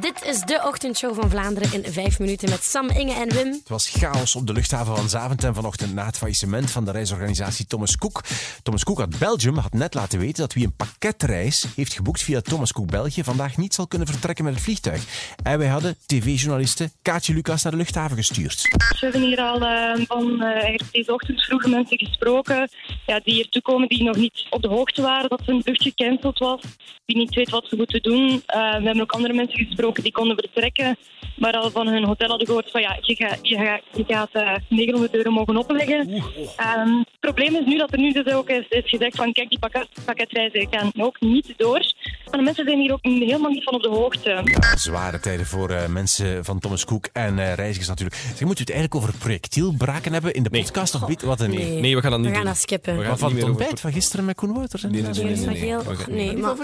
Dit is de ochtendshow van Vlaanderen in vijf minuten met Sam, Inge en Wim. Het was chaos op de luchthaven van Zaventem vanochtend na het faillissement van de reisorganisatie Thomas Cook. Thomas Cook uit Belgium had net laten weten dat wie een pakketreis heeft geboekt via Thomas Cook België vandaag niet zal kunnen vertrekken met het vliegtuig. En wij hadden tv-journaliste Kaatje Lucas naar de luchthaven gestuurd. We hebben hier al uh, van uh, deze ochtend vroege mensen gesproken ja, die hier komen die nog niet op de hoogte waren dat hun vlucht gecanceld was, die niet weten wat ze moeten doen. Uh, we hebben ook andere mensen gesproken die konden vertrekken, maar al van hun hotel hadden gehoord van ja, je, gaat, je, gaat, je gaat uh, 900 euro mogen opleggen. Um, het probleem is nu dat er nu dus ook is, is gezegd van kijk, die pakket, pakketreizen gaan ook niet door. Maar de mensen zijn hier ook helemaal niet van op de hoogte. Ja, zware tijden voor uh, mensen van Thomas Cook en uh, reizigers natuurlijk. Zeg, moet u het eigenlijk over projectielbraken hebben in de podcast? Nee. Of weet, wat, nee. nee. nee, we gaan dat niet we gaan doen. dat skippen. We gaan van het ontbijt van gisteren met Koen Wouters? Nee, nee, nee, maar.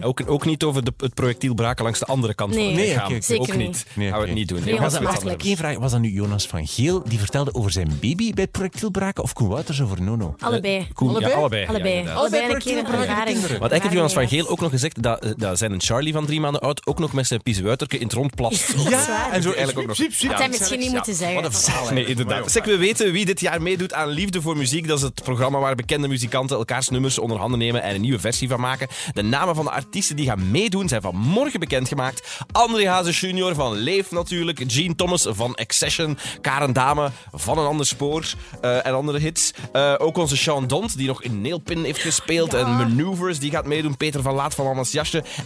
Ook, ook niet over de, het projectiel braken langs de andere kant van Nee. het Nee, lichaam. ook niet. Nee, Gaan we het niet doen. Was dat vraag, was dat nu Jonas van Geel die vertelde over zijn baby bij het projectielbraken of Koen Wouters over Nono? Allebei. Koen, Allebei? Ja, allebei. Allebei. Allebei een Allebei een nog gezegd dat, eh, dat zijn Charlie van drie maanden oud ook nog met zijn piezenwuiterke in het rond plast. Ja, en zo eigenlijk ook nog. Siep, Had hij misschien niet moeten zeggen. Wat een verhaal. Nee, inderdaad. Zeg, we weten wie dit jaar meedoet aan Liefde voor Muziek. Dat is het programma waar bekende muzikanten elkaars nummers onder handen nemen en een nieuwe versie van maken. De namen van de artiesten die gaan meedoen zijn vanmorgen bekendgemaakt. André Hazes junior van Leef natuurlijk. Gene Thomas van Accession. Karen Dame van Een Ander Spoor eh, en andere hits. Eh, ook onze Sean Dont, die nog in Nailpin heeft gespeeld. En Maneuvers, die gaat meedoen. Peter van Laat van Mama's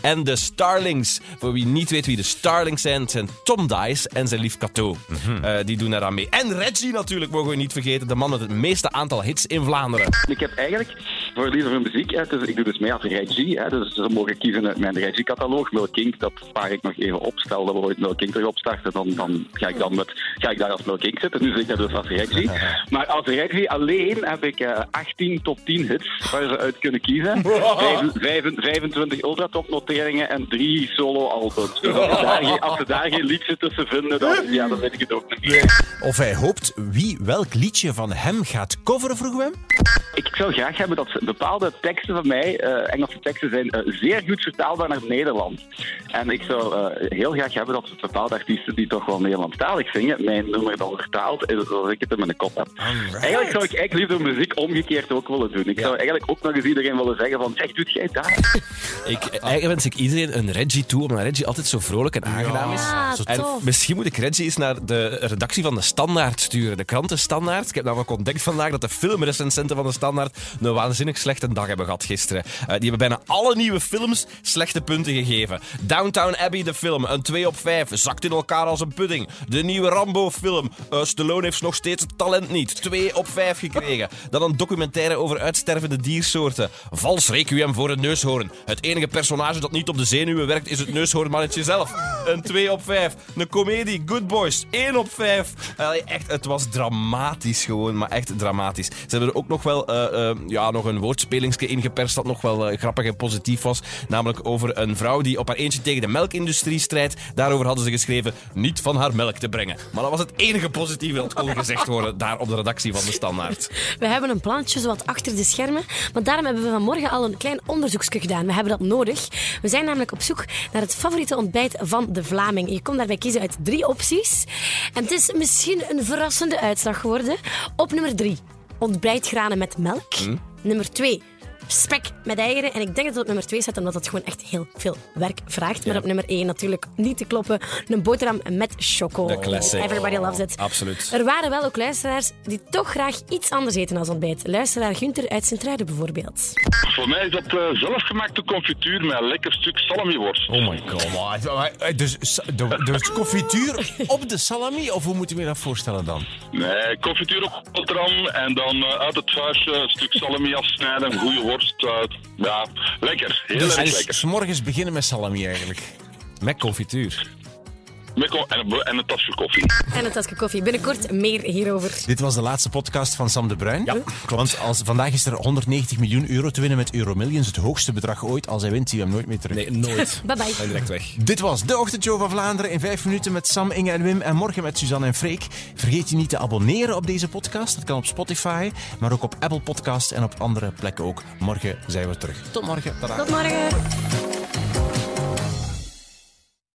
En de Starlings. Voor wie niet weet wie de Starlings zijn, het zijn Tom Dice en zijn lief Cato. Eh, die doen daaraan mee. En Reggie natuurlijk, mogen we niet vergeten. De man met het meeste aantal hits in Vlaanderen. Ik heb eigenlijk voor liefde voor muziek, hè, dus ik doe dus mee als Reggie. Hè, dus ze mogen kiezen uit mijn Reggie-cataloog. Milk King, dat spaar ik nog even op. Stel dat we ooit Milk King terug opstarten, dan, dan ga, ik dan met, ga ik daar als Milk King zitten. Nu zit ik daar dus als Reggie. Maar als Reggie alleen heb ik eh 18 top 10 hits waar ze uit kunnen kiezen. Vijf- vijf- 25 ultratop noteringen en drie solo-albums. Dus als ze, daar geen, als ze daar geen liedje tussen vinden, dan, ja, dan weet ik het ook niet. Of hij hoopt wie welk liedje van hem gaat coveren, vroegen we hem. Ik zou graag hebben dat bepaalde teksten van mij, eh, Engelse teksten, zijn eh, zeer goed vertaalbaar naar het Nederland. En ik zou eh, heel graag hebben dat bepaalde artiesten die toch wel Nederlandstalig zingen, mijn nummer dan vertaald, is zoals ik het in mijn kop heb. Eigenlijk zou ik eigenlijk liever muziek omgekeerd ook willen doen. Ik zou eigenlijk ook nog eens iedereen willen zeggen van, zeg, doet jij dat? Ik, eigenlijk wens ik iedereen een Reggie toe, omdat Reggie altijd zo vrolijk en aangenaam is. Ja, En tof. misschien moet ik Reggie eens naar de redactie van de Standaard sturen. De kranten Standaard. Ik heb namelijk ontdekt vandaag dat de filmrecensenten van de Standaard een waanzinnig slechte dag hebben gehad gisteren. Eh, die hebben bijna alle nieuwe films slechte punten gegeven. Downtown Abbey, de film, een 2 op 5. Zakt in elkaar als een pudding. De nieuwe Rambo-film. Uh, Stallone heeft nog steeds het talent niet. 2 op 5 gekregen. Dan een documentaire over uitstervende diersoorten. Vals requiem voor een neushoorn. Het enige personage dat niet op de zenuwen werkt is het neushoornmannetje zelf. Een 2 op 5. Een komedie, Good Boys. 1 op 5. Allee, echt, het was dramatisch gewoon, maar echt dramatisch. Ze hebben er ook nog wel eh, eh, ja, nog een woordspelingsje ingeperst dat nog wel eh, grappig en positief was. Namelijk over een vrouw die op haar eentje tegen de melkindustrie strijdt. Daarover hadden ze geschreven niet van haar melk te brengen. Maar dat was het enige positieve dat kon gezegd worden daar op de redactie van de Standaard. We hebben een plannetje zo wat achter de schermen. Maar daarom hebben we vanmorgen al een klein onderzoekje gedaan. We hebben dat nodig. We zijn namelijk op zoek naar het favoriete ontbijt van de Vlaming. Je kon daarbij kiezen uit drie opties. En het is misschien een verrassende uitslag geworden. Op nummer drie, ontbijtgranen met melk. Nummer twee, spek met eieren. En ik denk dat het op nummer 2 staat, omdat het gewoon echt heel veel werk vraagt. Maar op nummer 1 natuurlijk niet te kloppen. Een boterham met choco. De classic. Everybody loves it. Absoluut. Er waren wel ook luisteraars die toch graag iets anders eten als ontbijt. Luisteraar Gunther uit Sint-Truiden bijvoorbeeld. Voor mij is dat eh, zelfgemaakte confituur met een lekker stuk salamiworst. Oh my god. Dus, de- dus confituur op de salami? Of hoe moeten we dat voorstellen dan? Nee, confituur op boterham en dan eh, uit het vuistje een stuk salami afsnijden, een goede worst. Eh, ja, lekker. Heel Dus erg lekker. s morgens beginnen met salami eigenlijk. Met confituur. En een, en een tasje koffie. En een tasje koffie. Binnenkort meer hierover. Dit was de laatste podcast van Sam de Bruin. Ja, klopt. Want als, vandaag is er 190 miljoen euro te winnen met Euromillions. Het hoogste bedrag ooit. Als hij wint, zien we hem nooit meer terug. Nee, nooit. Bye bye. Ga direct weg. Dit was de ochtendshow van Vlaanderen in vijf minuten met Sam, Inge en Wim. En morgen met Suzanne en Freek. Vergeet je niet te abonneren op deze podcast. Dat kan op Spotify, maar ook op Apple Podcasts en op andere plekken ook. Morgen zijn we terug. Tot morgen. Tada. Tot morgen.